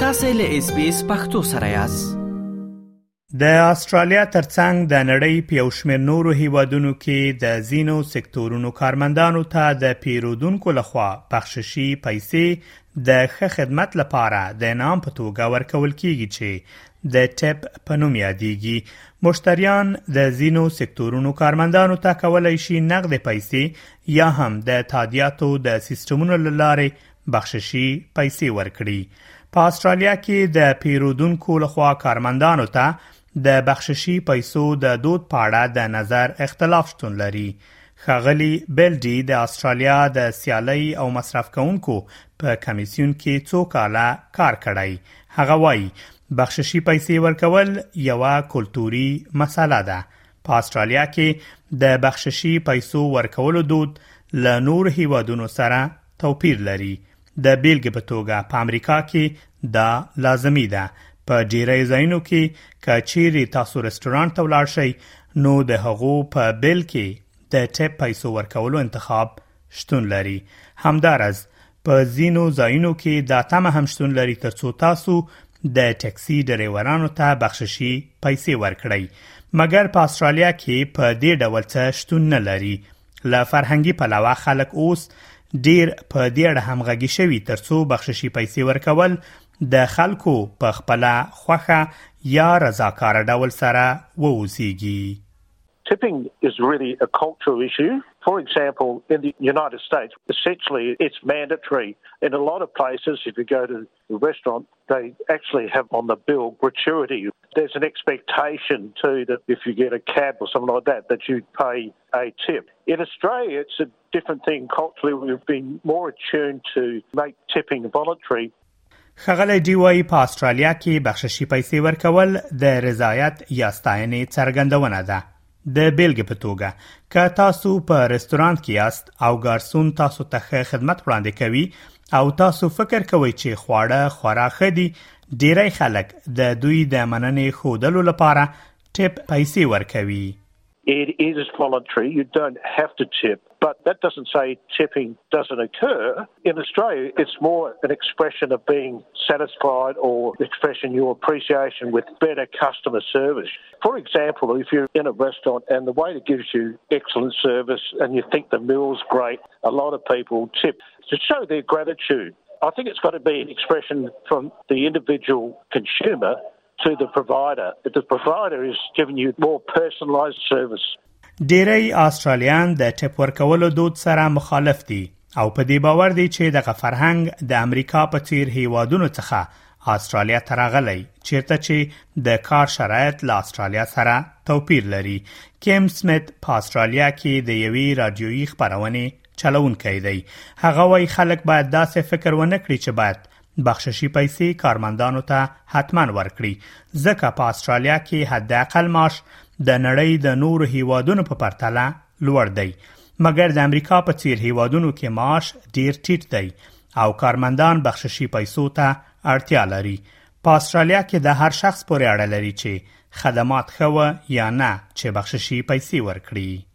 تاسو له اس بي اس پختو سره یاست د استرالیا ترڅنګ د نړۍ په یو شمېر نورو هیوادونو کې د زینو سکتورونو کارمندانو ته د پیرودونکو لخوا بخششي پیسې د ښه خدمت لپاره د انعام په توګه ورکول کیږي چې د ټپ په نوم یادېږي مشتریان د زینو سکتورونو کارمندانو ته کولای شي نقد پیسې یا هم د تادیاتو د سیستمونو له لارې بخششي پیسې ورکړي په استرالیا کې د پیرودونکو لخوا کارمندانو ته د بخششي پیسو د دود په اړه د نظر اختلاف شتون لري خغلی بلډي د استرالیا د سیالي او مصرف کونکو په کمیسیون کې څو کاله کار کړی هغه وایي بخششي پیسې ورکول یو کلتوري مسله ده په استرالیا کې د بخششي پیسو ورکولو دود له نور هیوادونو سره توپیر لري د بیلګې په توګه په امریکا کې دا لازمی ده په ډیری ځایونو کې که چیرې تاسو رستورانت ته ولاړ شئ نو د هغو په بیل کې د ټیپ پیسو ورکولو انتخاب شتون لري همدارز په ځینو ځایونو کې دا تمه هم شتون لري ترڅو تاسو د ټکسي ډریورانو ته بخششي پیسې ورکړئ مګر په استرالیا کې په دې ډول څه شتون نه لري له فرهنګي پلوه خلک اوس ډیر په دې اړه همغږي شوي ترڅو بخششي پیسې ورکول د خلکو په خپل خوخه یا رضاکار ډول سره ووسیږي Tipping is really a cultural issue For example, in the United States, essentially it's mandatory. In a lot of places, if you go to a restaurant, they actually have on the bill gratuity. There's an expectation too that if you get a cab or something like that, that you pay a tip. In Australia, it's a different thing. Culturally, we've been more attuned to make tipping voluntary. ښاغلی ډي وايي، په اسټرالیا کې بخششي پیسې ورکول د رضایت یا ستاینې څرګندونه ده. د بیلګې په توګه، که تاسو په رستورانت کې یاست او ګارسون تاسو ته ښه خدمت وړاندې کوي او تاسو فکر کوئ چې خواړه خورا ښه دي، ډیری خلک د دوی د مننې ښودلو لپاره ټیپ پیسې ورکوي. It is voluntary. You don't have to tip. But that doesn't say tipping doesn't occur. In Australia, it's more an expression of being satisfied or expressing your appreciation with better customer service. For example, if you're in a restaurant and the waiter gives you excellent service and you think the meal's great, a lot of people tip to show their gratitude. I think it's got to be an expression from the individual consumer to the provider. If the provider is giving you more personalized service. ډیری آسترالیان د ټپ ورکولو دود سره مخالف دي او په دې باور دي چې دغه فرهنګ د امریکا په څیر هیوادونو څخه آسترالیا ته راغلی چیرته چې د کار شرایط له آسترالیا سره توپیر لري کیم سمیت په آسترالیا کې د یوې رادیویي خبرونې چلونکی دی هغه وایي خلک باید داسې فکر ونه کړي چې باید بخششي پیسې کارمندانو ته حتما ورکړي ځکه په استرالیا کې حد اقل معاش د نړۍ د نورو هیوادونو په پرتله لوړ دی مګر د امریکا په څیر هیوادونو کې معاش ډیر ټیټ دی او کارمندان بخششي پیسو ته اړتیا لري په استرالیا کې د هر شخص پورې اړه لري چې خدمات خو یا نه چې بخششي پیسې ورکړي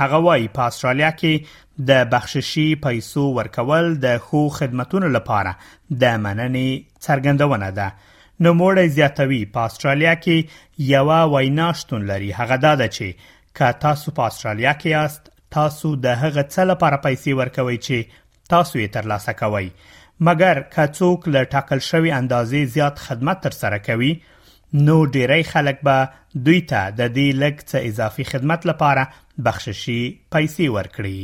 هغه وایي په استرالیا کې د بخششي پیسو ورکول د خو خدمتونو لپاره د مننې څرګندونه ده نو موړی زیاتوي په استرالیا کې یو وینا شتون لري هغه دا ده چې که تاسو په استرالیا کې یاست تاسو د هغه څه لپاره پیسې ورکوي چې تاسو یې ترلاسه کوئ مګر که څوک له ټاکل شوی اندازې زیات خدمت ترسره کوي نو ډیری خلک به دوی ته د دې لګ څه اضافي خدمت لپاره بخششي پیسې ورکړي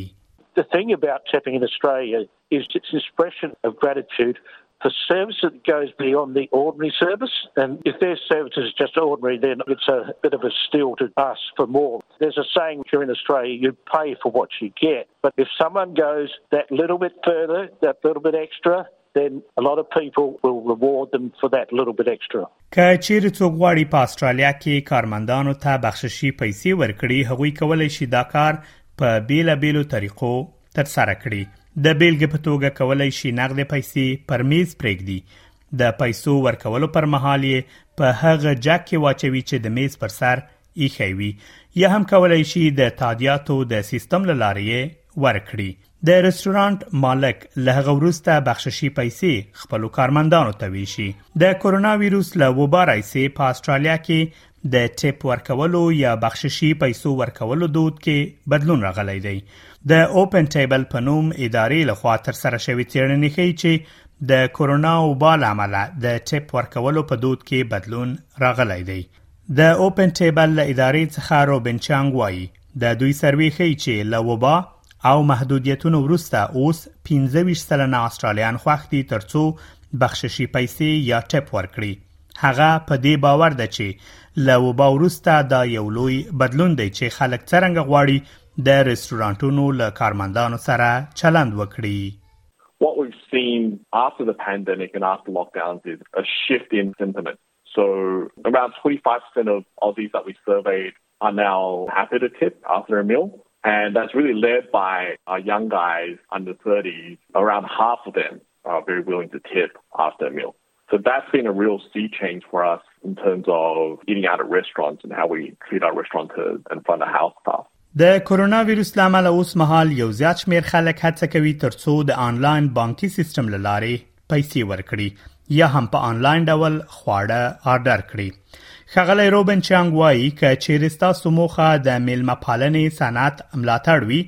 The thing about tipping in Australia is its expression of gratitude for service that goes beyond the ordinary service. And if their service is just ordinary, then it's a bit of a steal to ask for more. There's a saying here in Australia, you pay for what you get. But if someone goes that little bit further, that little bit extra, then a lot of people will reward them for that little bit extra. که چیرې څوک غواړي په استرالیا کې کارمندانو ته بخششي پیسې ورکړي هغوی کولای شي دا کار په بیلا بیلو طریقو تر سره کړي د بیلګې په توګه کولای شي نقد پیسې پر میز پرېږدي د پیسو ورکولو پر مهال یې په هغه جک کې واچوي چې د میز پر سر ایښی وي یا هم کولای شي د تادیاتو د سیستم لارې ورکړي د رستورانت مالک له هغه وروسته بخششي پیسې خپل کارمندانو ته ویشي د کورونا ویروس له وبا راځي په استرالیا کې د ټیپ ورکولو یا بخششي پیسو ورکولو دود کې بدلون راغلی دی د اوپن ټیبل په نوم ادارې لخوا تر سره شوې تیرنې ښیي چې د کورونا وبا لامل د ټیپ ورکولو په دود کې بدلون راغلی دی د اوپن ټیبل ادارې څخه روبن چانګ وایي د دوی سروې ښیي چې له وبا او محدودیتونو وروسته اوس 25 سلنه استرالیان خوښ دي ترڅو بخششي پیسې یا ټپ ورکړي هغه په دې باور ده چې له وبا وروسته دا یو لوی بدلون دی چې خلک څرنګه غواړي د رستورانتونو له کارمندانو سره چلند وکړي What we've seen after the pandemic and after lockdowns is a shift in sentiment. So around 25% of Aussies that we surveyed are now happy to tip after a meal. And that's really led by our young guys under 30s. Around half of them are very willing to tip after a meal. So that's been a real sea change for us in terms of eating out at restaurants and how we treat our restaurateurs and front of house staff. د کورونا ویروس لامل اوس مهال یو زیات شمیر خلک هڅه کوي ترڅو د آنلاین بانکي سیستم لاري پیسې ورکړي یا هم په آنلاین ډول خواړه آرډر کړي خغلی روبن چانګ وایي ک چیرې تاسو موخه د میلمه پالنې صنعت ملاتړ وي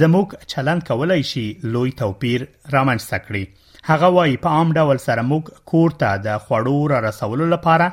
زموږ چلند کولای شي لوی توپیر رامنځته کړي هغه وایي په عام ډول سره موږ کور ته د خوړو را رسولو لپاره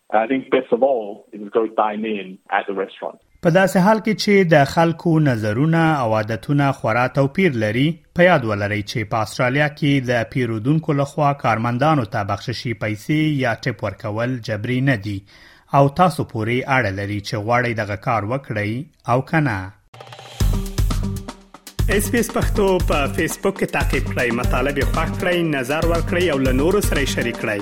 په داسې حال کې چې د خلکو نظرونه او عادتونه خورا توپیر لري، په یاد ولرئ چې په اسټرالیا کې د پیرودونکو له خوا کارمندانو ته بخششي پیسې یا ټیپ ورکول جبري نه دي او تاسو پورې اړه لري چې غواړئ دغه کار وکړئ او که نه. اس پی اس پختو په فیسبوک کې تا کې پلی مطلب یو فاک کړئ نظر ور کړئ او له نورو سره شریک کړئ